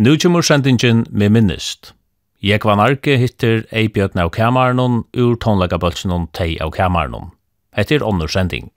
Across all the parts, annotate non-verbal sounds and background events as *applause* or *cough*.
Nu kommer sendingen med minnist. Jeg var narki hittir Eibjørn av kamernon ur tonlegabølsen tei av kamernon. Hettir er onnur sending.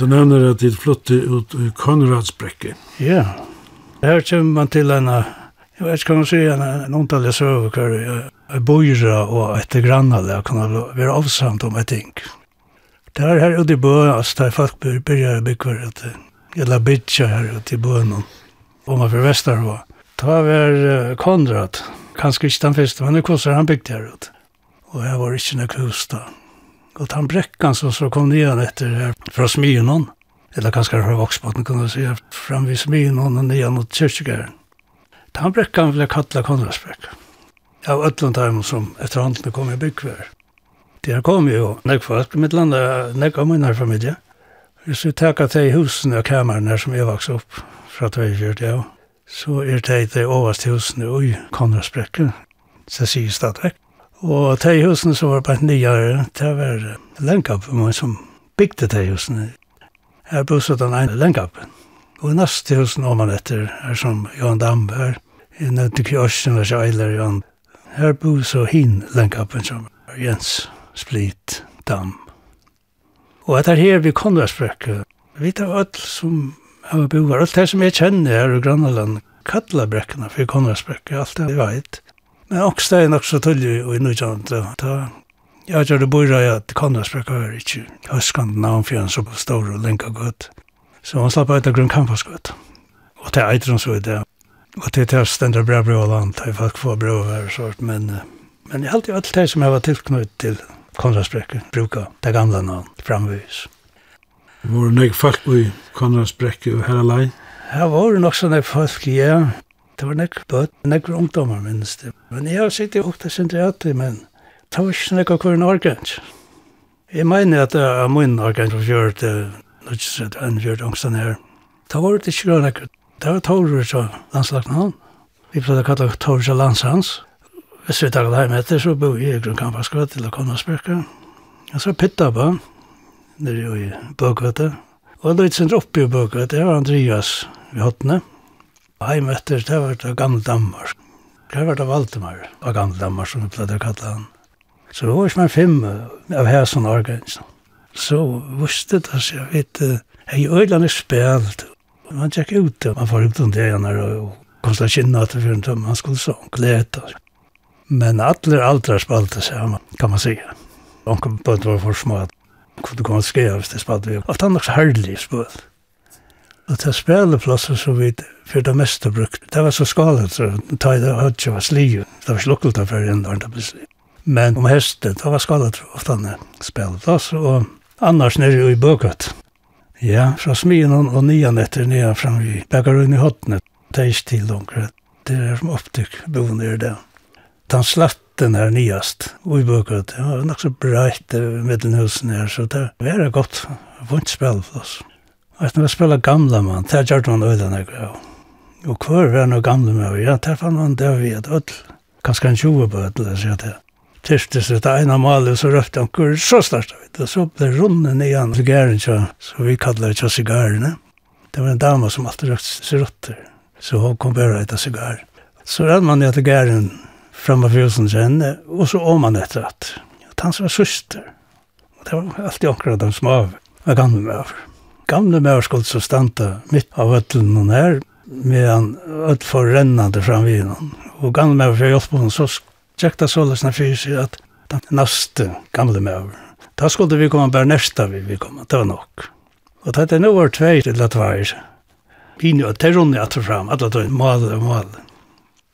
Du nevner at dit flytte ut i Konradsbrekke. Ja. Her kommer man til en, jeg vet ikke hva man sier, en en omtallig søvker, jeg bor og et grannale kan være avsamt om et ting. Det er her ute i bøen, altså der folk begynner å bygge et, eller bytja her ute i bøen, og man fra Vesterhå. Ta var Konrad, kanskje ikke den første, men det koster han bygde her ute. Og jeg var ikke noe hus da. Och han brekkan så, så kom ner efter här fra Smyrnon. Eller kanske fra Vaxbotten kan du si, Fram vid Smyrnon og ner mot kyrkogården. Han bräckan vill jag kalla Konradsbräck. Av ödlund som efter handen kom i byggvär. Det kom ju näggfast med landa nägga familie. Hvis Vi skulle til husene husen och her som jeg växte upp för att vi det. Så är det till överst husene i Konradsbräcken. Så säger stadigvæk. Og de husene som var bare nyere, det var Lenkapen som bygde de husene. Her bostod den ene Lenkapen. Og neste husen om man etter, her som Johan Damberg, her, i nødde kjørsten og kjøyler Johan. Her bor så hin Lenkapen som Jens Split Dam. Og etter her vi Konradsbrøkke, vi tar alt som har boer, alt det som jeg kjenner her i Grannaland, kattla brekkene for Konradsbrøkke, alt det jeg vet. Men også det er nok så tullig og i nødjant. Jeg gjør det bor jeg at Kondrasbrekk er ikke høskant en så stor og lenka godt. Så han slapp ut av grunn kampasgøtt. Og det er eitrun så i det. Og det er stendra bra bra land, det er folk få bra og sånt. men, men jeg har alltid alt det som jeg var tilknytt til Kondrasbrekk, bruka det gamla navn framvis. Var det nek folk i Kondrasbrekk og herralai? Ja, var det nok sånne folk, ja. Det var nekker bøtt, nekker ungdommer minst. Men jeg har sittet i 880, men det var ikke nekker hver en organs. Jeg mener at det er min organs som gjør det, når jeg sier det enn gjør det angsten her. Det var det ikke nekker. Det var Torur som landslagte han. Vi pleide å kalle Torur som landshans. Hvis vi takket hjem etter, så bor jeg i Grunnkampaskrøt til å komme og spørke. Og så pitta på, nere i Bøkvete. Og det er litt sin oppi i Bøkvete, det var Andreas ved Hottene. Heim etter, det var det gamle Danmark. Det var det Valdemar, av gamle Danmark som vi pleide å kalle han. Så det var ikke mer fem av her som organsen. Så visste det seg, jeg vet, jeg er øyland er spelt. Man tjekk ut, det, man får ut om det igjen, og kom til å kostet kynna til fyrt, man skulle så glede. Men alle aldre spalte seg, kan man si. Onkel bøtt var for små, at kunne komme skrive hvis det spalte vi. Alt han nok så herlig spalte at det speleplasser som vi for det meste brukte, det var så skalet, så ta i det høyt var sliju, det var slukkelt av før enn det ble sliju. Men om hestet, det var skalet ofte en speleplass, og annars nere i bøkøtt. Ja, fra smien og nian etter nian fram i bakar i hotnet, det er ikke til langt, det er som opptykk boende i det. Den slatten her niast, og i bøkøtt, det var nok så breit med den husen her, så det var godt, vondt speleplass. Att när jag spelade gamla man, där gjorde hon öden jag gav. Och kvar var nog gamla med, ja, där fann hon där vid öll. Kanske en tjuva på öll, det säger det. Tyrstes det ena malet så röpte han kur, så startade vi. Och så blev runden igen cigaren, så så vi kallar det cigarrerna. Det var en dama som alltid rökte cigaretter. Så hon kom bara att äta cigarr. Så rann man ner till gären framme av husen sen och så om man efter att. Han var syster. Och det var alltid omkring de som av. Jag gav med över gamle mer skulle så stanta mitt av ötlen hon här medan öll för rennande fram vid hon. Och gamle mer för hjälp hon så checkta så läsna för sig att den nästa gamle mer. Då skulle vi komma bara nästa vi vi komma det var nog. Och det är nog vart två till att vara. Vi nu att terrorn att fram att att mal mal.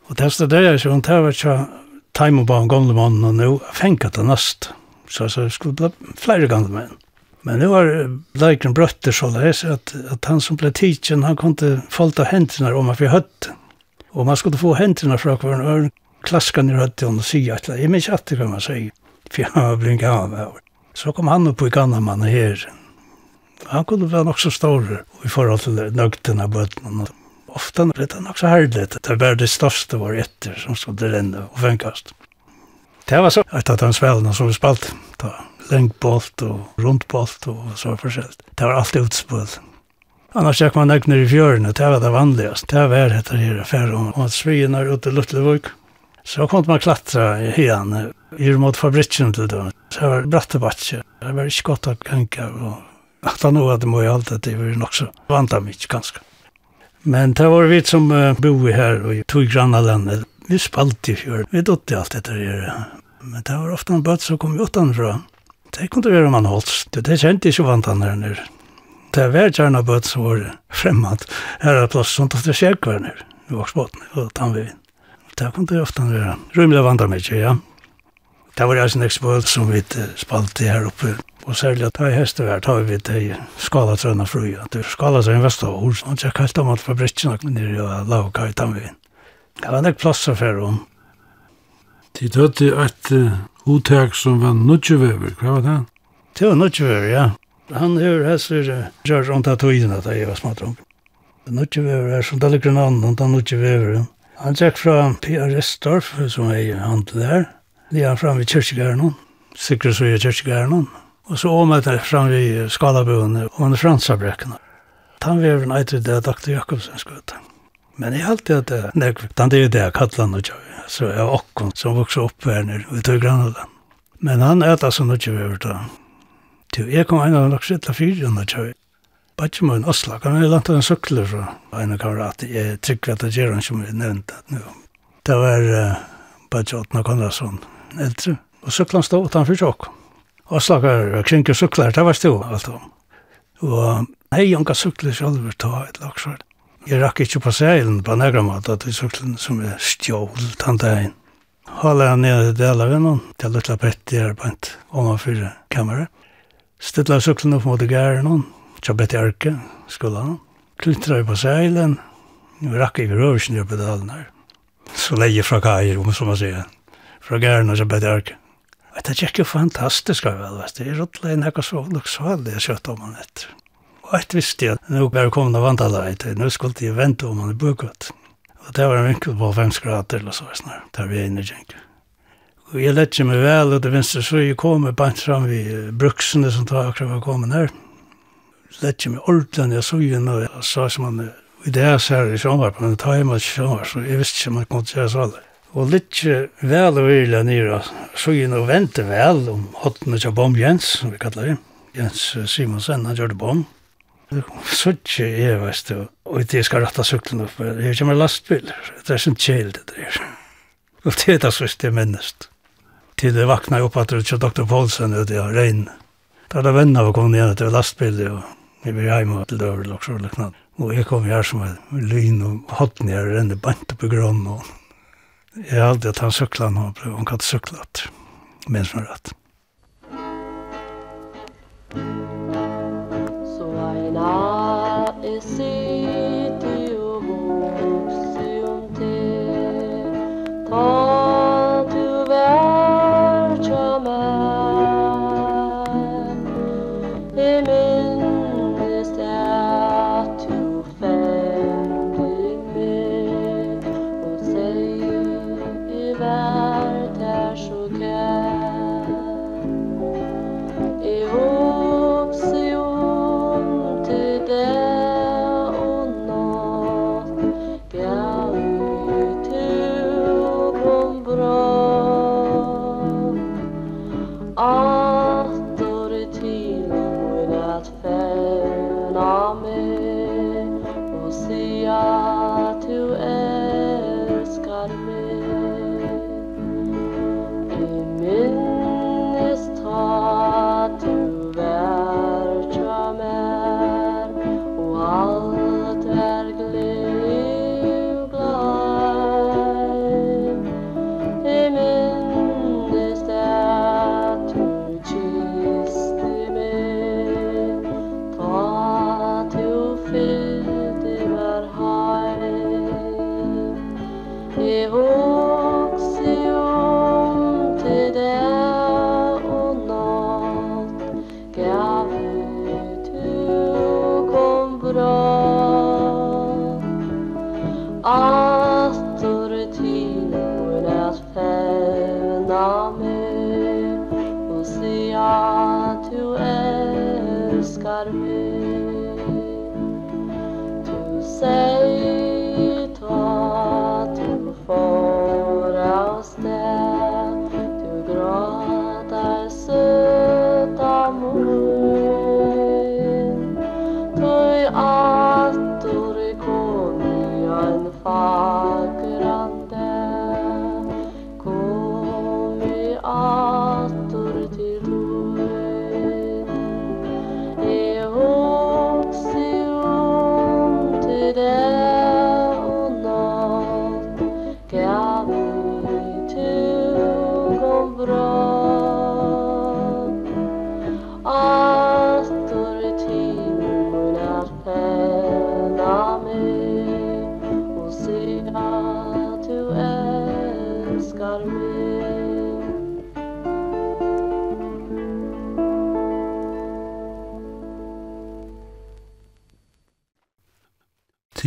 Och det där är så hon tar vart time på en gamle mannen och nu fänkat det näst. Så så skulle bli flera gamle män. Men nu har Blaiken brötter så där att, att han som ble tidsen, han kunde inte falta händerna om man vi høtte. Och man skulle få hendene från hver en örn klaska ner hött och säga att jag minns att det kan man säga. För jag blev inte av. Så kom han upp i Gannaman här. Han kunde vara så stor i förhåll till av bötterna. Ofta var han också härligt. Det var det største var etter som stod renne og och. Det var så att han svällde som vi spalt längdbolt och rundbolt och så försäljt. Det var allt utspel. Annars gick man ägnar i fjörerna, det var det vanligaste. Det var det här affären om att svien ut ute i Luttlevåg. Så kom man klatra i igen, i mot fabriken till dem. Så det var bratte batcher. Det var inte gott att gänka och att han nog hade mått allt det var nog så vanta mycket ganska. Men det var vi som uh, bor här och tog granna landet. Vi spalt i fjør. Vi dotte allt det där. Men det var ofta en böt som kom utanfra det kunne være man holdt. Det, det kjente ikke vant han her nere. Det var gjerne bøtt som var *laughs* fremmed. Her er plass sånt at det skjer hver nere. Vi I Vaksbåten og Tannvevin. Det kunne det ofte være. Rymlig vant meg ikke, ja. Det var en ekspøl som vi spalte her oppe. Og særlig at det er heste her, tar vi det i skalatrøna fruja. Det er skalatrøna vestover. Og jeg kallte om at fabrikkene nere og lavka i Tannvevin. Det var nek plass for om. De dødde et uttak som var nudgevever, hva var det? Det var nudgevever, ja. Han hører hässer uh, George Ontatoiden at jeg var småtrång. Nudgevever er som det Dalle Grenan, han tar nudgevever. Han gick fra P.R. Restorff, som er han der. Det er han fram kyrkjegæren, kyrkogärnan, så er kyrkjegæren. Og så omöter fram vid Skalabøen og under Fransabräckorna. Tandveveren eitre det er Dr. Jakobsen skøtta. Men jeg halte at det er nekvikt, det er det jeg kallar han og tjøy så er okkon som vokser opp her nere i Tögrannala. Men han er äter så mycket över da. Til jeg kom en av de skitla fyrarna tjöj. Batje mun Oslo, kan jeg lante en sykler fra en kamerat, jeg trykker at det gjør han som vi nevnte. Det var uh, Batje Otna Konradsson, eldre, og syklene stod utenfor tjokk. Oslo var krinker sykler, det var stå alt om. Og hei unga sykler selv, ta et laksvart. Jeg rakk ikke på seilen på nægra mat, at det er sånn som er stjål tante ein. Hala han ned i delar ved noen, det er litt lapett i arbeid, om han fyrir kamera. Stilla syklen opp mot gæren noen, tjabbet i arke, skulle han. Klittra på seilen, vi rakk ikke røvisen i pedalen her. Så leie fra kajer, om som man sier, fra gæren og tja i arke. Det er ikke fantastisk, vet du, det er rådlegin ekka så lukksalig jeg kjøtt om han etter. Og et visste jeg, nå var jeg kommet av vantalajt, nå skulle jeg vente om han er bukot. Og det var en vinkel på 5 grader eller så, snar, der vi er inne i jenk. Og jeg lette meg vel, og det venstre så jeg kom med bant fram i bruksene som tar akkurat var kommet her. Lette meg ordentlig, jeg så igjen, og jeg sa som han, i det jeg ser i sommer, men det tar jeg meg ikke sommer, så jeg visste ikke om jeg kom til å se alle. Og lette vel og virkelig nere, så igjen og vente vel om hottene til Bom Jens, som vi kallar det. Jens Simonsen, han gjør det Bom suttje er, veist du, og det skal ratta syklen opp, her kommer lastbil det er sin kjel det der. Og det er det sørst det minnest. Til det vakna opp at det er Dr. Paulsen og i regn. Da er det venner av å komme igjen til lastbil og vi blir hjemme til døver, og så liknande. Og jeg kom her som en lyn og hatt ned og renne bant opp i grønn. Og jeg hadde at han sykla nå, han kan sykla at minns meg rett. Thank you. Oh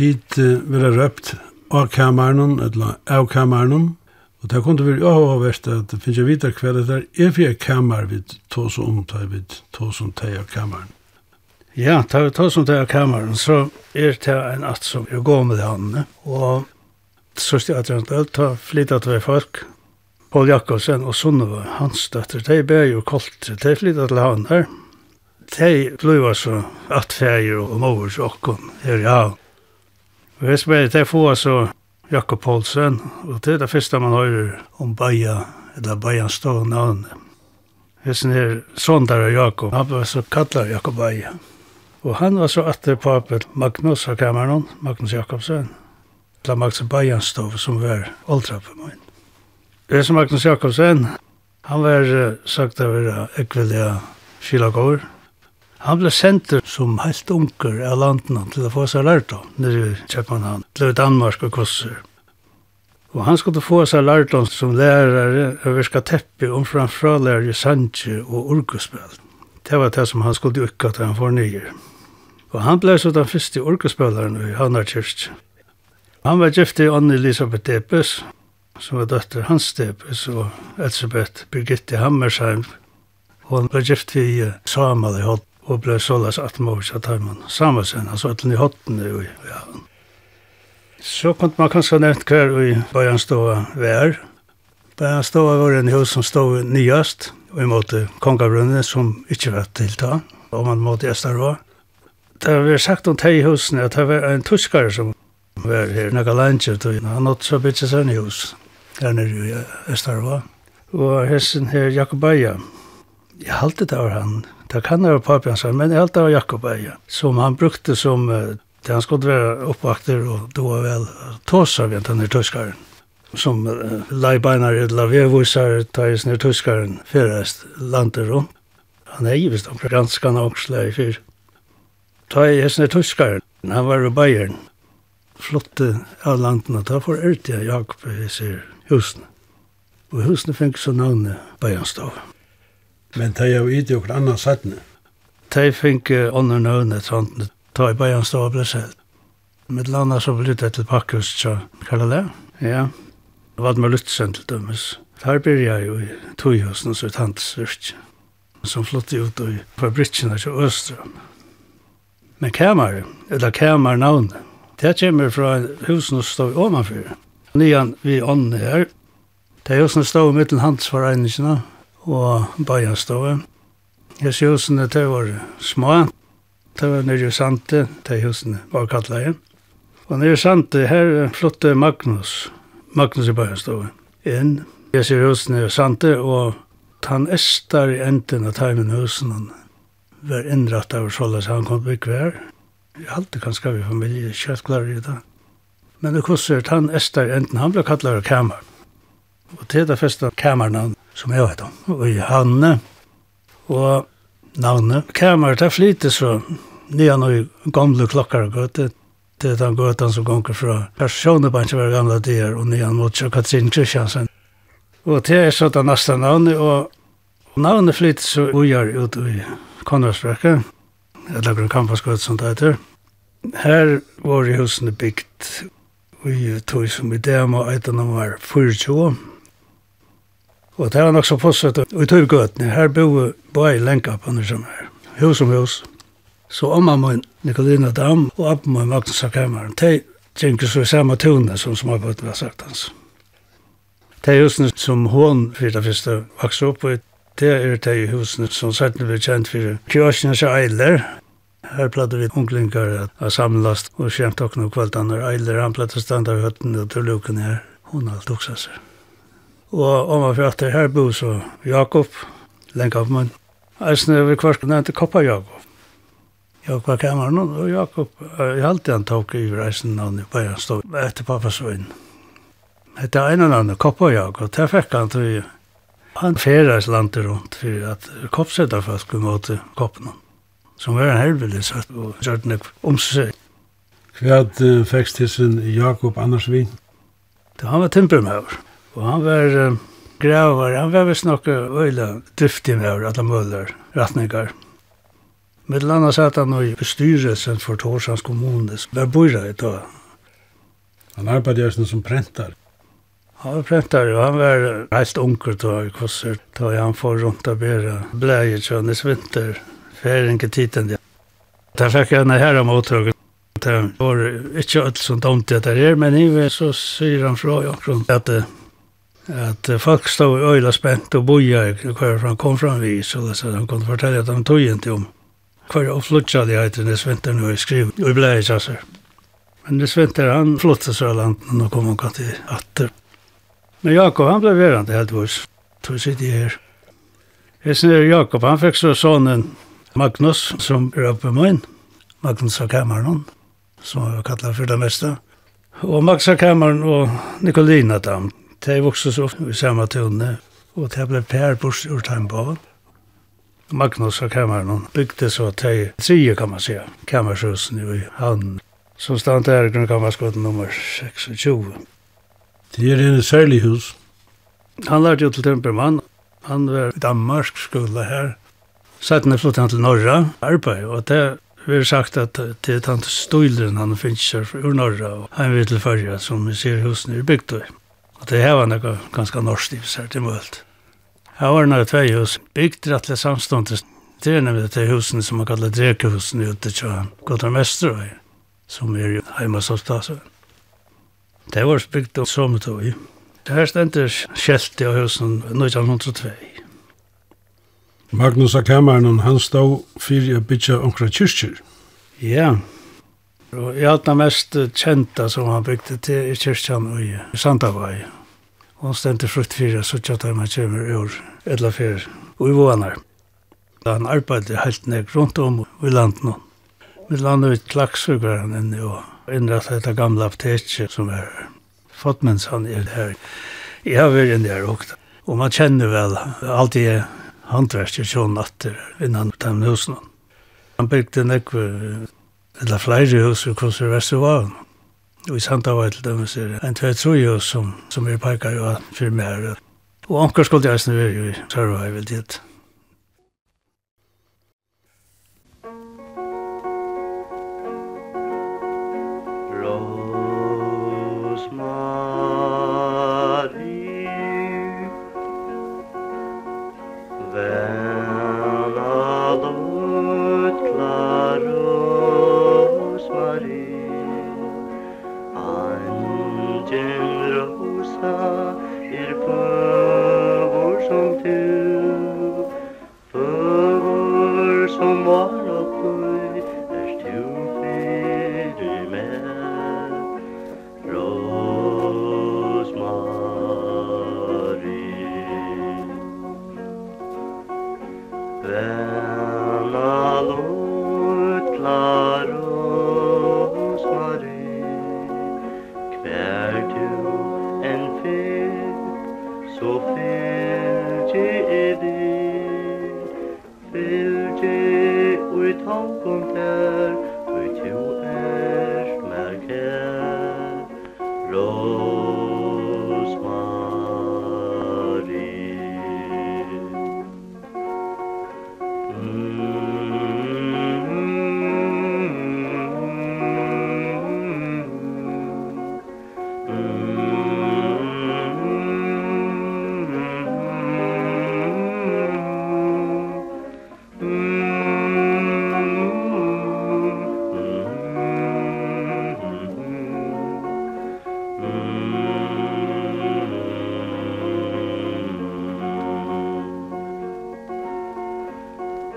tid uh, vera røpt av kameran, eller av kameran, og det kunne vi jo ha vært at det finnes jeg vite hva det er, er for jeg kamer vi tås om, tar vi tås om teg av kameran. Ja, tar vi tås om teg av kameran, så er det en at som er gå med han, og så styrer jeg til han, ta flyttet til folk, Paul Jakobsen og Sunnova, hans døtter, de ber jo kolt, de flyttet til han der, de blir så atferger og mor og okken her i havn. Og jeg spør til få så Jakob Poulsen, og det er det første man hører om Baja, eller Bajans stå navn. Hessen her, der og Jakob, han var så kallar Jakob Baja. Og han var så atter papet Magnus av kameran, Magnus Jakobsen, til Magnus Bajans stå, som var åldra på min. Det som Magnus Jakobsen, han var sagt av å være ekvelige skilagård, Han ble senter som helt unker av landene til å få seg lærdom nere i København, til Danmark og Kosser. Og han skulle få seg lærdom som lærere og virka teppi om framfralærer i Sanje og Orkuspel. Det var det som han skulle ukka til han får nye. Og han ble så den første orkuspelaren i Hannarkirk. Han var gift i Anne Elisabeth Debes, som var døtter Hans Debes og Elisabeth Birgitte Hammersheim. Og han ble gift i Samal i Holt og ble såles at man ikke tar man samme sen, altså at den i hotten i ja. Så kunne man kanskje nevnt hver i Bajanstova vær. Bajanstova var en hus som stod nyast, og i måte Kongabrunnet som ikke var tilta, og man måtte Estarå. Det var sagt om teg husene at det var en tuskar som var her, Naga Lanchert, og han nått så bytje seg i hus, her nere i Estarå. Og hessen her Jakobaja, jeg halte det var han, Det kan være papi hans, men alt det var Jakob Eie, som han brukte som, det han skulle være oppvakter, og då var vel tåsar ved denne tyskaren, som uh, leibeinar i lavevusar tæres nir tyskaren fyrrest landet om. Han er givist om granskan ångsla i fyr. Tæres nir tyskaren, han var i Bayern, flotte av landene, ta for Ertia Jakob i sier husene. Og husene fikk så navnet Bayernstov. Men det er jo ikke noen annen annan sattne. Det fikk ånden og øvnet sånn, ta i bøyen stå og ble selv. Med landa så ble det til pakkhus, så kallet det. Ja, det var med lyttsen til dømes. Her blir jeg jo i toghusen, så et handelsvirk, som flyttet ut i fabrikkene til Østrøm. Men kamer, eller kamernavnet, det kommer fra husen som står ovenfor. Nyan vi ånden her, det er husen som står i midten handelsforeningene, og bæjanstove. Hes husene til var små, til var nere sante til husene var kattleie. Og nere sante her flotte Magnus, Magnus i bæjanstove, inn. Jeg ser husene i sante, og han estar i enden av teimen husene var innratt av såles han kom bygg hver. Jeg halte kanskje vi familie kjøttklare i det. Men det kosser han estar enten, han ble kallet av kamer. Og til det første kammernavn som jeg vet om, og i Hanne, og navnet. Kamerat det flyter så nyan og gamle klokkar og gøte, det er den gøtan som gonger fra personebanken var gamle dyr, og nyan mot Katrin Kristiansen. Og det er så det neste navnet, og navnet flyter så ujar ut i Konradsbrekka, eller Grøn Kampasgøt som det heter. Her var i husene bygd, og jeg tog som i det må etter nummer 24, Og det var nok så fortsatt i Tøvgøtene. Her bo bare i Lenkapen som er. Hus om hus. Så omma min Nikolina Dam og abba min Magnus av kameran. De drinker så i samme tone som småbøten har sagt hans. De husene som hon for det første vokste opp i. Det er de husene som satt blir kjent for kjøsene som eiler. Her platte vi unglingar av samlast og skjemt okna kvaltan og eiler. Han platte standa i høtten og til luken her. Hon alt oksa seg. Og om man prater her bo så Jakob, Lenkavmann. Eisne vi kvarsk nevnte Koppa Jakob. Jakob var kameran og Jakob, jeg halte han tok i reisen navn i bare han stod etter pappas vinn. Hette en av Koppa Jakob, der fikk han til han ferdes landet rundt for at koppsetta folk måtte koppen som var en helvelig satt og søttene om seg. Hva fikk til sin Jakob Andersvin? Det han var timpermøver. Og han var uh, gravar, han var vist nokka øyla driftig med over alle møller, ratningar. Med landa satt han i bestyrelsen for Torsans kommunes, var bøyra i dag. Han arbeidde just som prentar. Han var prentar, og han var heist onker da i Kosser, da han får rundt av bera bleier tjønnes vinter, ferinke tiden, det. Da fikk jeg her om mottrykket. Det var ikke alt som tomt det der er, men i så sier han fra Jakron at att folk stod i øyla spent och boja hver han kom fram vi så så han kunne fortelle att han tog inte om hver och flutsa de heiter Nes vinter nu skrev och i blei sasser. men det Vinter han flottade så landet och kom han kan til atter. men Jakob han blev verande helt vars tog sitt i her. Jeg snir Jakob han fick så sonen Magnus som är uppe min Magnus av kameran som jag kallar för det meste. och Max av kameran och Nicolina Damt De vokste så opp i samme tunne, og det ble Per bors ur Taimbavn. Magnus og kameran bygde så de tre, kan man säga, kammershusen i han. Så stand der i grunnkammerskotten nummer 26. Det er en særlig hus. Han lærte jo til Tempermann. Han var i Danmark skola her. Sættene flott han til Norra, arbeid, og det vi har sagt at det er tante Stoileren han finnes her ur Norra, og han vil til som vi ser hos i bygd. Og det her var noe ganske norsk i seg til mølt. Her var noe tvei hus, bygd rettelig samståndet. Det er nemlig de husene som man kallar drekehusene ute til Godra Mesterøy, som er jo hjemme hos oss Det var bygd av Sometøy. Det her stender skjeltet av husen 1902. Magnus av kameran, han stod fyrir å bytja omkra kyrkjer. Ja, yeah. Og jeg hatt mest kjenta som han bygde til i kyrkjan og i Sandavai. Og han stendte frukt fyrir, så tjatt han man kommer i år, edla fyrir, og i vånar. Han arbeidde helt nek rundt om i landet nå. Vi landet ut klaksug var han inne og innrettet dette gamla apteket som er fått mens han er her. Jeg har vært inne her også. Og man kjenner vel alltid handverket sjån natter innan de husene. Han bygde nekve eller flere hus som kom til Vestervaren. Og i Sandavai til dem er det en tve tru hus som, som er peikar jo for mer. Og anker skulle jeg snøy jo i Sørvai vel dit. Rosa er pavor som tu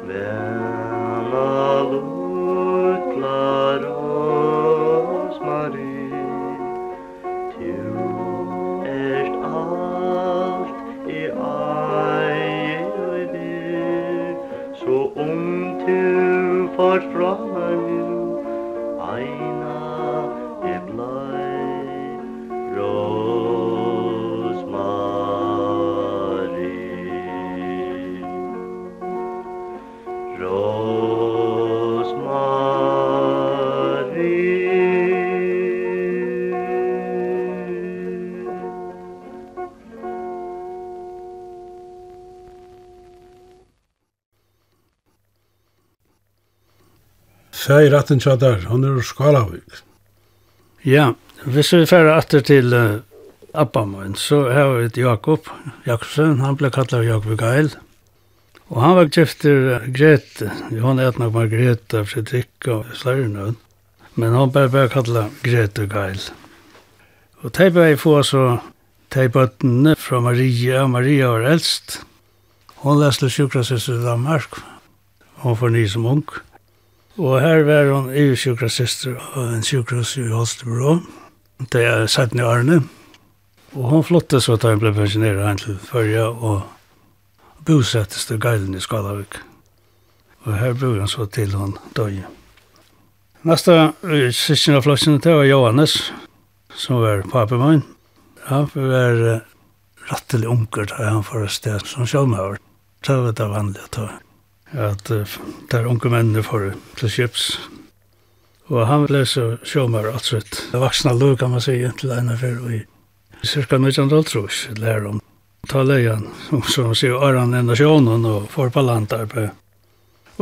Vær Sæg ratten tjadar, han er Skalavik. Ja, hvis vi færre atter til uh, Abba min, så har vi et Jakob Jakobsen, han ble kallet Jakob Geil. Og han var gifter uh, Grete, han et nok Margrethe, Fredrikka og Slørnøen. Men han ble bare kallet Grete Geil. Og de ble få så de bøttene fra Maria, Maria var eldst. Hon leste sjukrasess i Danmark. Hon var ny som ung. Og Og her var hun i sjukrasister og en sjukrus i Holstebro, det er satt i Arne. Og hun flyttet så da hun ble pensjoneret hen til Førja, og bosettes til Geilen i Skalavik. Og her bor hun så til hun døg. Nasta sysken av flotsen, det var Johannes, som var papemann. Han var uh, rattelig unger da han for et sted som sjølmøver. Det var det vanlige å ta at uh, der unge mennene får til kjips. Og han ble så sjåmer, altså Det vaksna lov, kan man si, til en affær, og i cirka 1912, lærer om ta leian, som, som sier, Aran enda sjånen og får på landarbeid.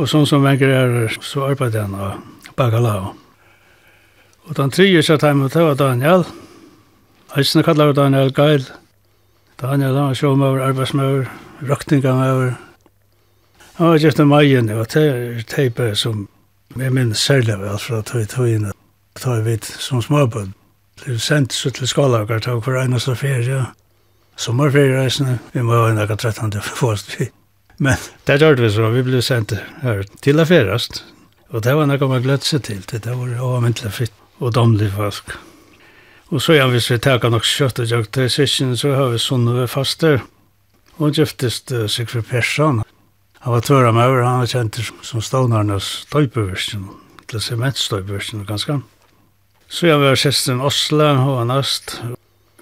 Og sånn som venger er, så arbeider han av Bacalao. Og den tredje satt hjemme, det var Daniel. Heisene kallar Daniel Geil. Daniel, han var sjåmøver, arbeidsmøver, røktingamøver, Han var just en majen, og det er teipet som jeg minnes særlig vel fra tog togene. Tog vidt som småbund. Det er sendt så til skalager, tog hver eneste ferie. Sommerferiereisene, vi må ha en akka 13. for vi. Men det gjør vi så, vi ble sendt her til å ferast. Og det var noe man gløtt seg til, det var avmyndelig fritt og domlig folk. Og så igjen hvis vi teka nok kjøtt og jakt til sysken, så har vi sånne faster. Hun giftes uh, Sigfrid Persson, Han var tvöra med över, han var känt som stånarnas støypeversen, eller cementstøypeversen og ganske. Så jeg var kjesten Osla, hun var næst.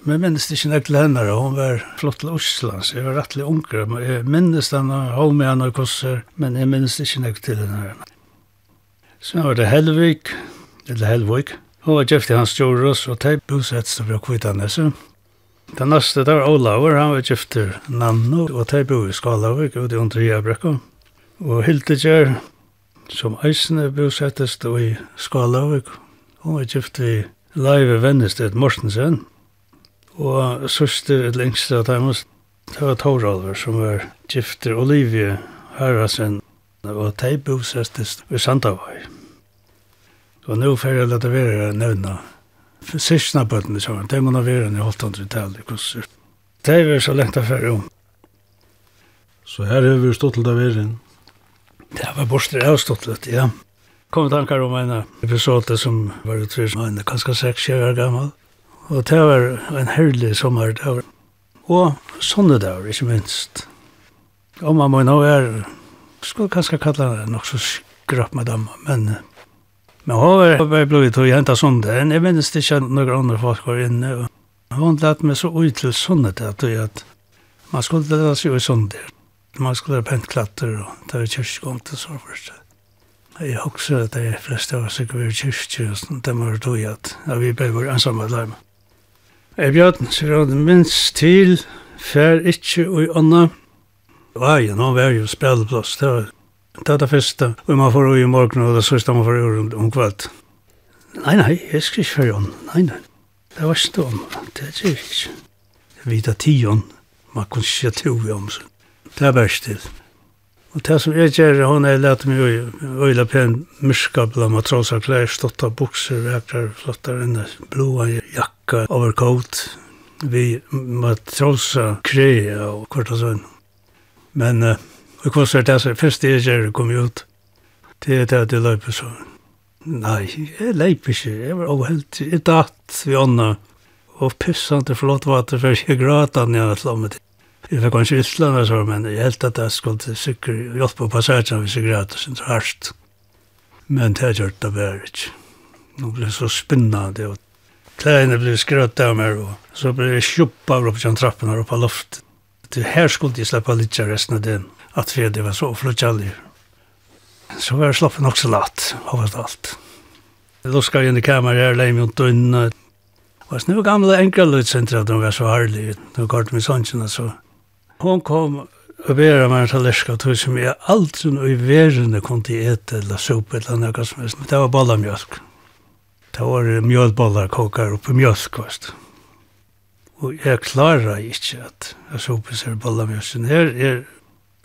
Men jeg minnes ikke nek til henne, hun var flott til Osla, så jeg var rettelig unger. Jeg minnes henne, hun med henne og kosser, men jeg minnes ikke nek til henne. Så var det Helvik, eller Helvik. Hun var gift i hans Joros, og de bosettet fra Kvitanese. Den neste, det var Olaver, han var gifter Nanno, og de bor i Skalavik, og det er under Jæbrekka. Og Hildegjer, som eisene bosettes i Skalavik, hun var gift i Leive Vennested Mortensen, og søster et lengste av dem, det var Toralver, som var gifter Olivie Harasen, og de bosettes i Sandavai. Og nå får jeg lade være nevna sysna bøttene sammen. Det må være enn i holdt andre tal i kurser. Det er så lengt å fære om. Så her har vi stått til det verden. Det var borster jeg har stått til ja. Kom tankar om en episode som var utryr som en kanskje seks år gammal. Og det var en herlig sommer. Det var. Og sånne dager, ikke minst. Og man må nå er, skulle kanskje kalla det nok så skrapp med dem, men Men hon var bara blivit och hämta Jeg minnes det ikke noen andre folk var inne. Hun lät meg så ut till sundet att at man skulle lette seg ut i sundet. Man skulle lära pentklatter og ta i kyrkogång till så först. Jag också att de flesta var säkert vid kyrkogång och de var tog att vi ble vår ensamme larm. Jeg bjørn, så jeg hadde minst til, fær ikke og i ånda. Veien, nå var jo spelplås, det var Det er det første. Og man får i morgen, og det sørste man får i om om kveld. Nei, nei, jeg skal ikke føre om. Nei, nei. Det var ikke om. Det er det ikke. Jeg vet at tion, man kunne ikke tro i om. Det er bare stil. Og det som jeg gjør, hun er lett meg å øyla pen myrskabla matrosa klær, stått av bukser, vekrar, flottar, enn blåa jakka, overcoat, vi matrosa krea og kvart og sånn. Men uh, Og hva er det som første jeg gjør kom ut? Det er det at jeg løper så. Nei, jeg løper ikke. Jeg var overhelt. Jeg datt vi ånda. Og pissant til flott vater før jeg gråta når jeg slammet. Jeg fikk kanskje ytterligere så, men jeg helt at jeg skulle sikker hjelpe på passasjen hvis jeg gråta sin så hardt. Men det gjør det bare ikke. Nå ble det så spinnende og Klæene ble skrøtt av meg, og så ble jeg kjuppa opp på trappen her oppe av loftet. Her skulle jeg slippe litt av resten av den at tredje var så flutjallig. Så var jeg slappen også latt, overst alt. Jeg ska inn in i kameran här, lägger mig inte undan. Och nu gamle enkla lutsentra, de var så härliga. De gav mig sånn, så. Hon kom og bera meg en talerska, tog som jeg aldri noe i verene kom til ete eller sopa eller noe som helst. men Det var ballamjölk. Det var mjölballar kokar oppi mjölk, veist. Og jeg klarar ikke at jeg sopa seg ballamjölk. Her er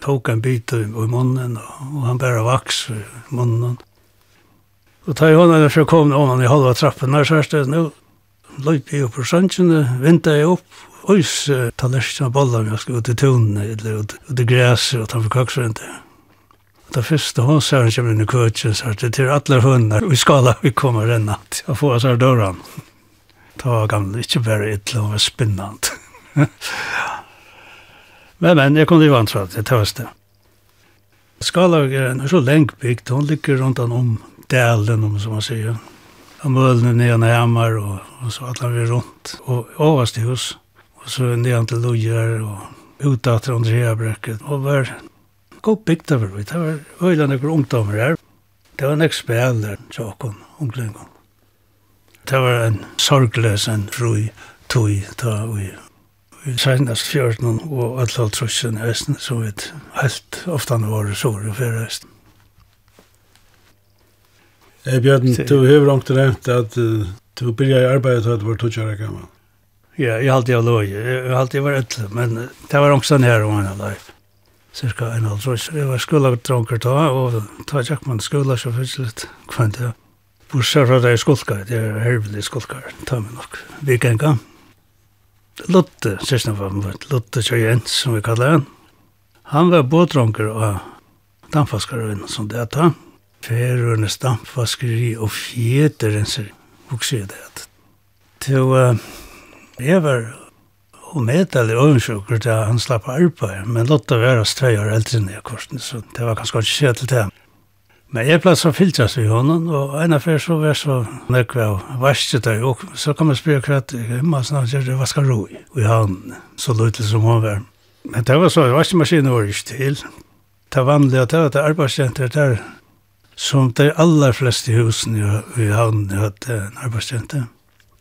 tok en bit i, i munnen, og, han bare vaks i munnen. Og ta i hånden for å komme om han i halva trappen, og så er det nå, løp jeg opp på sannsjene, vinter jeg opp, og så tar Ois tallerkene bollar jeg skal ut i tunene, eller ut, ut i græset, og ta for kaksrent. Og da første hun ser han kommer inn i køtjen, så er det til alle hundene, og i skala vi kommer renna, og få oss her døren. Det var gamle, ikke bare et det var spinnant. *laughs* Men, men, jeg kunne til vant fra det, det var det. Skalag er en så lengt bygd, hun ligger rundt han om delen, om som man sier. Og mølene ned og hjemmer, og, og så atler vi rundt. Og overst i hus, og så ned til lojer, og utater under Heabrekket. Og var god bygd over, det var øyla nekker ungdommer her. Det var nek spel der, tjokken, unglingon. Det var en sorgles, en fru, tui, ta og i senast fjörden og alla trussen hesten som vi helt ofta nu var sår i fyrir hesten. Hey, Bjørn, du har ångt nevnt at uh, du byrja i arbeidet da du var tutsjara gammal. Ja, jeg halte jeg loj, jeg halte jeg var etle, men det var ångst her om en loj. Cirka en halv trus. Jeg var skola dronker ta, og ta jakk man skola så fyrst litt kvant, ja. Bursar fra deg skolkar, det er hervelig skolkar, ta meg nok. Vi kan gang. Lotte, sørsten var mot Lotte Kjøjens, som vi kallar han. Han var båtronker og dampfaskarøyne som det ta. Færøynes dampfaskeri og fjeterenser, vokser det at. Til uh, jeg var og medel i øvnsjokker til han slapp arbeid, men Lotte var oss tve år eldre enn jeg korsen, så det var ganske ikke skje til det. Men jeg pleier så filtra seg i hånden, og en av affær så var så nøkva av varste der, og så kom jeg spyrja hva at himma snart gjør det vaska ro i, og i hånden, så løyte som hun var. Men det var så, vaskemaskinen var ikke til. Det var vanlig at det var det arbeidsjenter der, som de aller fleste husen i, i havnen hadde en arbeidsjenter.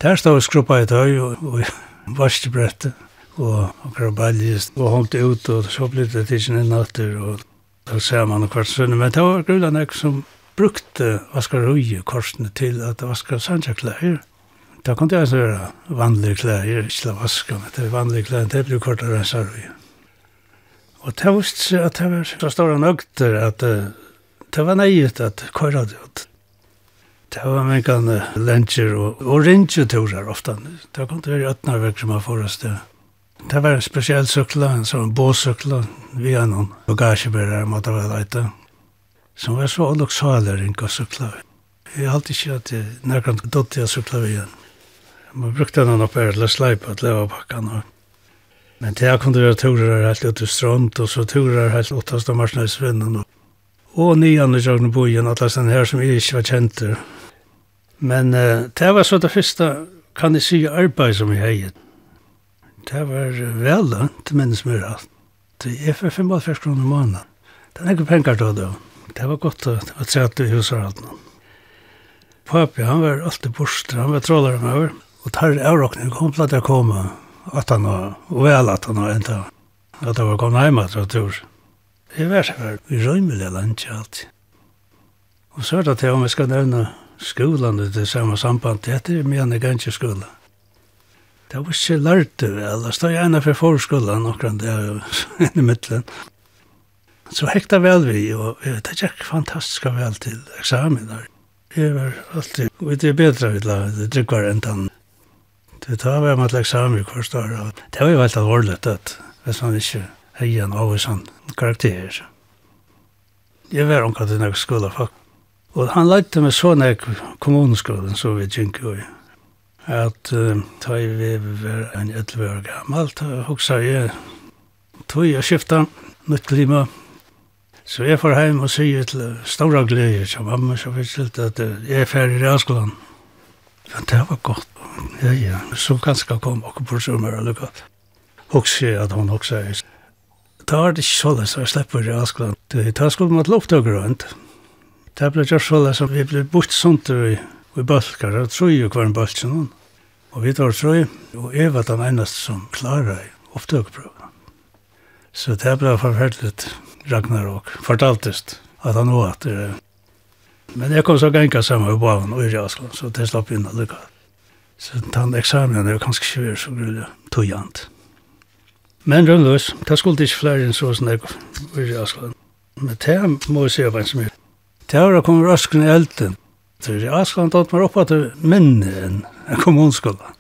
Der stod skruppa i tøy og, og vaskebrettet, og, akkurat krabaljes, og holdt ut, og så ble det tidsen i natter, og Da ser man kvart sønne, men det var grunnen jeg som brukte vaskar røye korsene til at vaskar sanja klær. Da kan det altså være vanlige klær, ikke la vaska, men det er vanlige klær, det blir kortere enn sarvi. Og det var seg at det var så store nøgter at det var nøyet at køyra det ut. Det var mye kan lensjer og, og rindsjuturer ofte. Det kan det være øtnarverk som har forrest det. Det var en spesiell sykla, en sånn båsykla, vi har noen bagasjebærer måtte være leite, som var så alloksaler enn hva sykla. Jeg har alltid ikke at jeg nærkant dotti av sykla vi igjen. Man brukte den oppe her til å sleipa til leva pakkan. Men til jeg kunne gjøre turer helt ut i strånd, og så turer helt åttast av marsnøysvinnen. Og nian i Jogn Bojen, at det her som jeg ikke var kjent Men uh, det var så det første, kan jeg si, arbeid som jeg heiet det var vel lønt, men som er alt. Det er for 55 kroner i måneden. Det er ikke penger da, da. Det var godt å se at du huset alt nå. Papi, han var alltid borster, han var trådere med over. Og tar avrockning, kom til at jeg kom, at han var, og vel at han var enda. At jeg var kommet hjemme, tror jeg, tror. Det var så var vi røymelig land ikke alltid. Og så er det til om vi skal nevne skolan, det er samme samband, det er mye enn ganske skolan. Det var ikke lært det vel. Jeg stod gjerne for forskolen noen der *laughs* i midtelen. Så hekta vel vi, og det gikk fantastisk vel til eksamen der. Jeg var alltid, og det er bedre vi la, det drikker enn den. Det tar vi med til eksamen hver står, og det var jo veldig alvorlig at hvis man ikke heier en av sånn karakter. Jeg var omkring til noen skoler, faktisk. Og han lette meg så når kommuneskolen, så vi gikk jo i at uh, ta vi var en 11 år gammal, ta hoksa jeg tog jeg skifta nytt klima. Så jeg får heim og sier til stora glede til mamma, så fikk jeg til at jeg er ferdig i realskolan. Men det var godt. Ja, ja. Så ganske kom og på sommer og lukka. Hoksa jeg at hun hoksa jeg. Da var det ikke sånn, så jeg slipper i realskolan. Da skulle man til opptøkker grønt. Det ble gjort så som vi ble bort sånt i og i balkar, og troi jo hver en balkar noen. Og vi tar troi, og jeg var den eneste som klarer i opptøkprøven. Så det ble forferdelig Ragnarok, fortaltest, at han var at det Men jeg kom så ganska sammen med baven og i Raskland, så det slapp inn og lykka. Så den eksamen er jo ganske svær, så grullig tøyant. Men rønnløs, det skulle ikke flere enn så som jeg i Raskland. Men det må jeg se på en som er. Det har kommet raskt i elden, etter. Jeg skal tatt meg opp at det minne enn en kommunskola.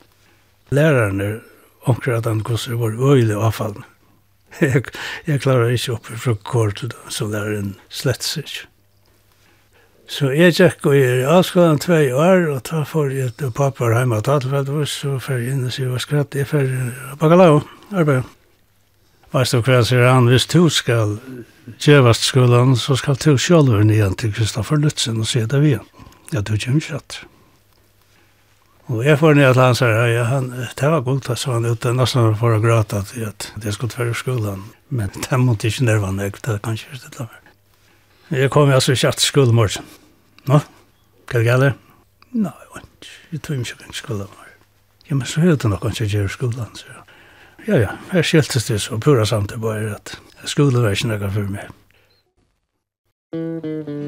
Læreren er omkring at han koster var øyelig avfall. *laughs* Jeg, jeg klarer ikke opp fra kort, til så læreren slett seg ikke. Så jeg gikk og jeg er avskolen tve år, og da får jeg til pappa hjemme og tatt så fer jeg inn og sier, hva skratt, jeg fer bakalau, arbeid. Veist du hva sier han, hvis du skal gjevast skolan, så skal du sjølver nyan til Kristoffer Lutzen og sier det vi igjen ja, du kommer ikke rett. Og jeg får ned til hans her, ja, han, det var godt, så han ute, nesten for å gråte at jeg skulle være i skolen. Men det måtte ikke nerve han, jeg, det kan ikke stille meg. Jeg kom altså ikke til skolen morgen. Nå, hva er det gale? Nei, jeg tror ikke jeg skolen morgen. Ja, men så er det nok ikke gjør skolen, sier jeg. Ja, ja, her skiltes det så pura samt det bare at skolen var ikke noe for meg. Thank.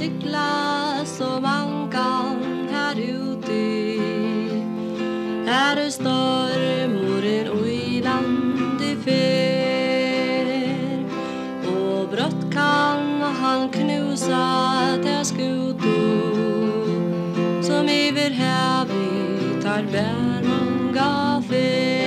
sykla så man her ute. Her er stormoren och i landet fer. Og brått kan han knusa til skuto Som iver hävig tar bär många fer.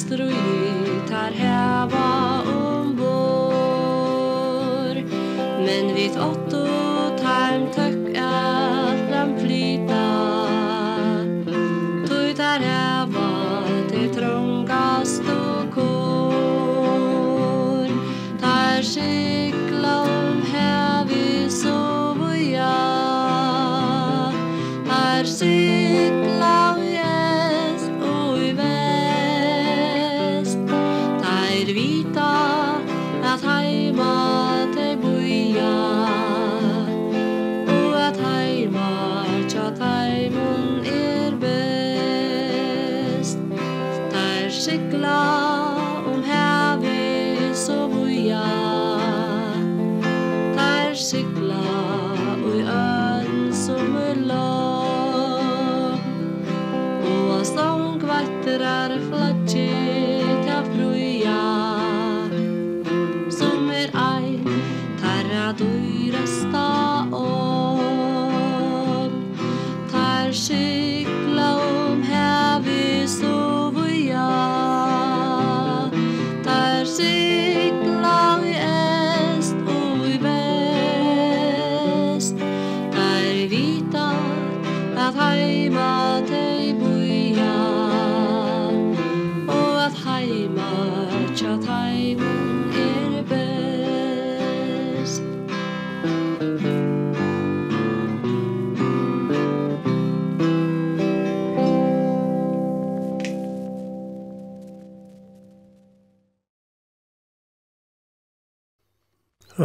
Hestur og lutar heva ombor Men vit åt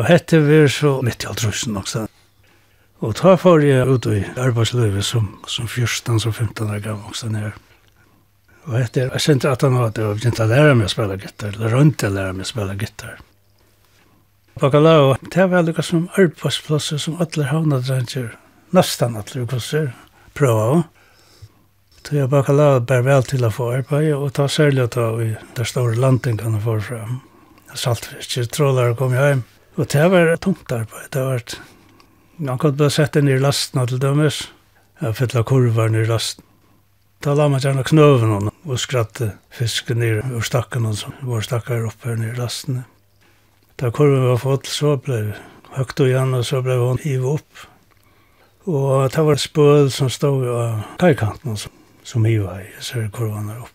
Og hette vi så midt i altrusen også. Og ta får jeg ut i arbeidslivet som, som 14 som 15 år gammel også nere. Og etter, jeg kjente at han hadde begynt å lære meg å spille gitar, eller rundt å lære meg å spille gitar. Bakalau, det var lukka som arbeidsplasser som alle havnadranger, nesten alle kurser, prøva av. Så jeg bakalau bær vel til å få arbeid, og ta særlig å ta i det store landingene forfram. Saltfisk, trålere kom jeg hjem. Og det var tungt arbeid. Det var Man kunne bare sette ned lasten til dømes. Jeg fylla kurvar ned lasten. Da la man gjerne knøven henne og skratte fisken ned ur stakken henne som var stakkar opp her ned lasten. Da kurven var fått, så ble høgt og igjen, og så ble hun hivet opp. Og det var spøl som stod av kajkanten som, som hivet i, så kurven her opp.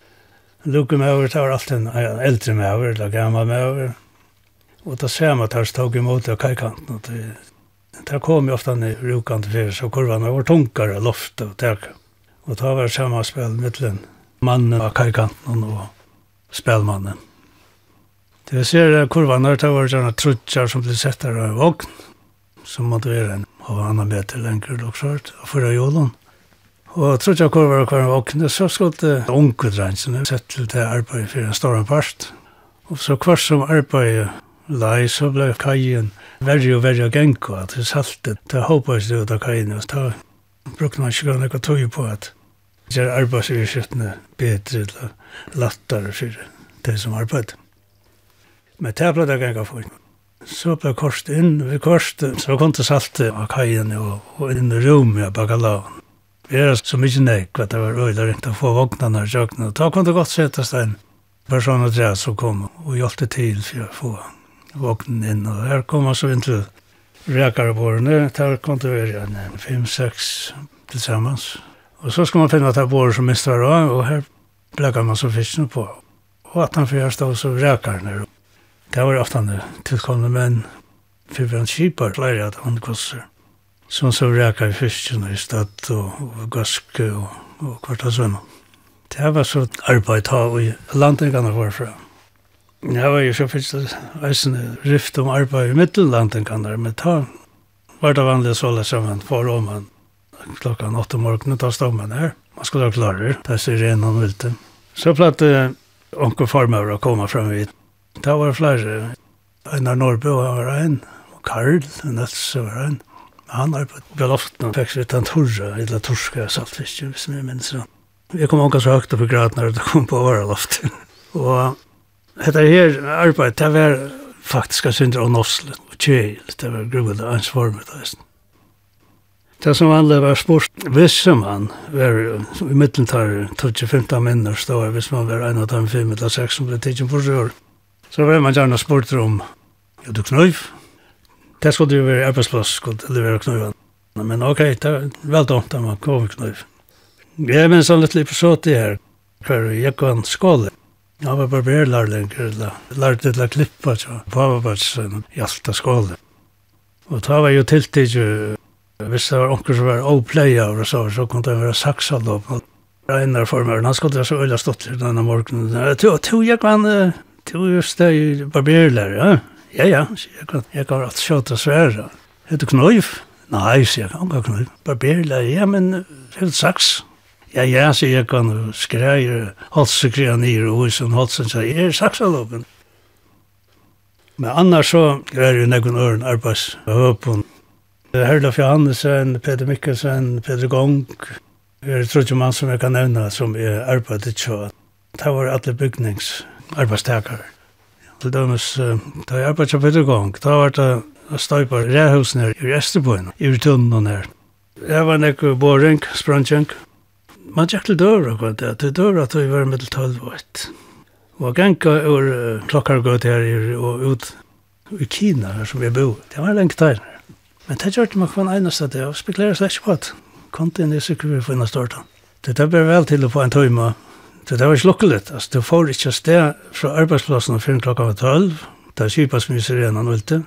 Lukke med over, det var alltid en eldre med over, eller gammel med over. Og da ser man at her stod imot av kajkanten, og det, der kom jo ofte ned rukant fyrir, så kurvene var tunkere loft og tak. Og det var sammenspill mittlen mannen av kajkanten og spelmannen. Det vi ser kurvene, det var sånne trutjar som ble sett der av vogn, som måtte være en av andre meter lenger, og svart, fyrre. Og trutjar kurvar og kurvar vogn, så skulle unge drensene sett til det arbeidet for en stor part. Og så kvart som arbeidet Nei, så ble kajen verre og verre genko, at det saltet, det håpas det ut av kajen, og da brukte man ikke grann noe tog på at det er arbeidsvirskiftene bedre, eller lattere, for det som arbeid. Men det ble det genka for. Så ble korset inn, vi korset, så kom det saltet av kajen og, og inn i rommet av bakalaven. Vi er så mykje nek, at det var øyla ringt å få vognene og kjøkkenen, og da kom det godt sette stein. Personer drev som kom og hjelpte til for å få vognen inn, og her kom han så inn til rekareborene, der kom det være en fem-seks tilsammans. Og så skulle man finne at det er borer som minst var av, og her blekket man så fiskene på. Og at han fyrir stod så rekarene. Det var ofte han tilkomne menn, fyrir han kipar, flere av han kosser. Som så rekar fiskene i stedet, og, og gaske, og, og kvart av kvartasvennom. Det var så arbeid ta, og landingene var fram. Ja, var jo så fyrst eisen rift om arbeid i middellanden kan der, men ta var det vanlig så alle sammen for om man klokken åtte om morgenen ta stod man her. Man skulle ha klarer, det er ren om vilte. Så platte onker farmøver å komme fram vid. Da var det flere. Einar Norrby var en, og Karl, en else var en. Han har på Bjeloften og fikk seg ut en torre, eller torske saltfiske, hvis jeg minns det. Jeg kom omkast høyt opp i graden når det kom på Varaloft. *laughs* og Hetta her arbeid, det var faktisk av synder og nosslet og kjøl, det var gruvet av hans formet av hesten. Det som vanlig var spurt, hvis man var i midten tar 12-15 minner stå, hvis man var en av dem 5 eller 6 som ble tidsen for seg år, så var man gjerne spurt om, ja, du knøyv? Det skulle jo være arbeidsplass, skulle levere knøyven. Men ok, det var vel dumt at man kom knøyv. Jeg minns han litt litt på sånt i her, for jeg kan skåle. Jeg var barberlærlinger, lærte til å klippa, så papapatsen i til skåle. Og da var jo tiltid, hvis det var onker som var oppleia, og så, så kunne det være saksalopp. Einar formeren, han skulle så øyla stått til denne morgenen. Tog jeg kan, tog just det barberlærer, ja? Ja, ja, jeg kan, jeg kan rett sjåta sværa. du knøyf? Nei, sier jeg, han kan knøyf. Barberlærer, ja, men helt saks. Ja, ja, så jeg kan skreie halssekrea nir og hos en halsen, så jeg er saksalopen. Men annars så er jo nekken øren arbeids høpun. Herlof Johannesen, Peter Mikkelsen, Peter Gong, er trodde mann som jeg kan nevna som er arbeidet så. Det var alle bygningsarbeidstakar. Til dømes, da jeg arbeidet på Peter Gong, da var det støyper rehusen her i Esterboen, i tunnen her. Det var nekken boring, sprangjenk, man gikk til døra og det, til døra tog vi var med til og et. Og genka ur uh, klokkar gått her og ut i Kina her som vi bo. Det var lengt der. Men det gjør det man kvann eneste det, og spekulerer seg ikke på at kontin er sikker vi finner starta. Det er bare vel til å få en tøyma. Det var ikke lukkelig, altså du får ikke sted fra arbeidsplassen før klokka var tølv. Det er kjipa mye vi ser igjen ulte.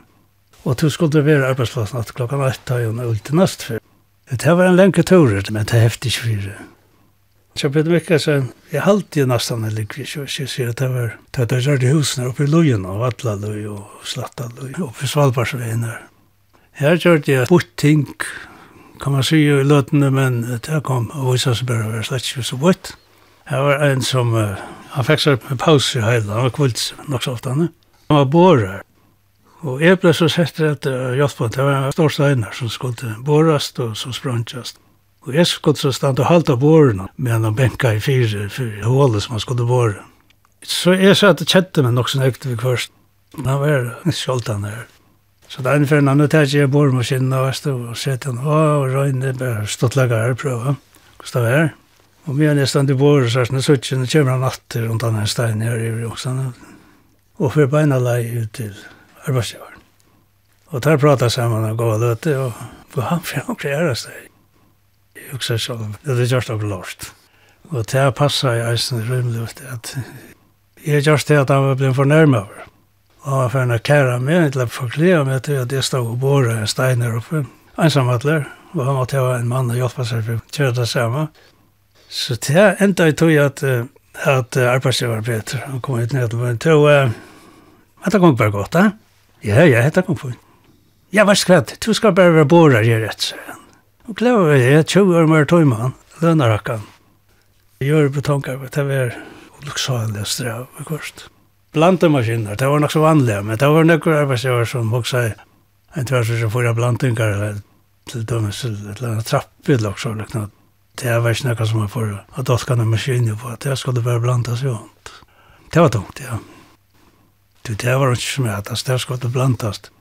Og du skulle være arbeidsplassen at klokka var ett tøy og ulte nest før. Det var en lenge tur, men det er heftig ikke. Så Peter Mikkelsen, jeg halte jo nesten en likvis, og jeg sier at det var det var gjør det husene oppe i Løyen, og Vatla Vatlaløy og Slatta Slattaløy, oppe i Svalbardsveien her. Her gjør det jeg bort ting, kan man si jo i løtene, men det kom og vi sa så bare være slett ikke så bort. Her var en som, uh, han fikk seg en pause i hele, han var kvult nok så ofte han. Han var bårer, og jeg ble så sett rett og hjelp på, det var en stor steiner som skulle bårast og som sprangtjast. Og jeg skulle så stand og halte våren, med en benka i fire, fire hålet som han skulle våre. Så jeg sa at det kjente meg nok så økte vi først. Han var skjoldt han her. Så det er en fyrir nå tar jeg boremaskinen og Vestu, og sette han, og Røyne bare stått laga her og prøve. Hvordan det er? Og vi er nesten til våre, så er det sånn, så kommer han natt rundt denne steinen her i Røksene. Og fyrir beina lei ut til arbeidsgivaren. Og der pratet sammen og gav løte, og han fyrir han krerer seg hugsa sjálf, det er just okkur lost. Og det er passa i eisen rymlig at jeg gjørst det at han var blivit fornærm over. Og han var fyrir kæra meg, til å forklare meg til at jeg stod og bore en stein her oppe, ensamhattler, og han måtte ha en mann og hjelpa seg for å kjøre det samme. Så det enda i tog at at arbeidsgivar Peter, han kom hit ned til meg, til å, det kom bare godt, da? Ja, ja, det kom fint. Ja, vær skvatt, du skal bare være borer, jeg rett, sier han. Og klarer jeg 20 år mer tøymann, lønarakkan. Jeg gjør betongarbeid, det var luksalig strav, akkurat. Blantemaskiner, det var nok så vanlige, men det var nøkker arbeidsgjøver som også er en tvers og fyra blantingar, eller til dømes til et eller annet trappbil også, eller noe. Det er ikke noe som er for at dolkane maskiner på, det skulle bare blantas jo. Det var tungt, ja. Det var ikke som er det skulle blandast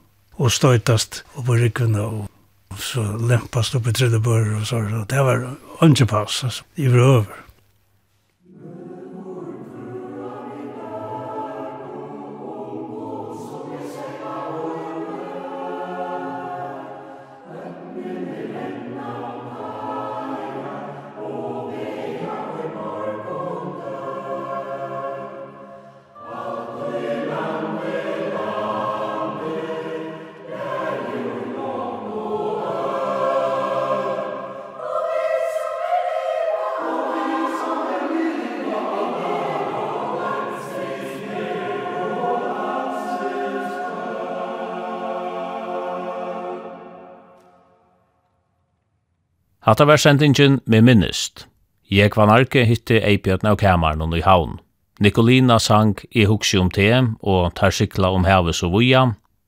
og støytast og på rykkene og så lempast upp i tredje bör och så. Det var inte pass, alltså, i över. Hatta var sendingen med minnist. Jeg var narki hitti Eibjørn av kameran i haun. Nikolina sang «I huksi om te» og «Tar sikla om heves og vuja».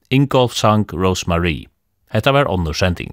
Ingolf sang «Rosemarie». Hetta var onnursending.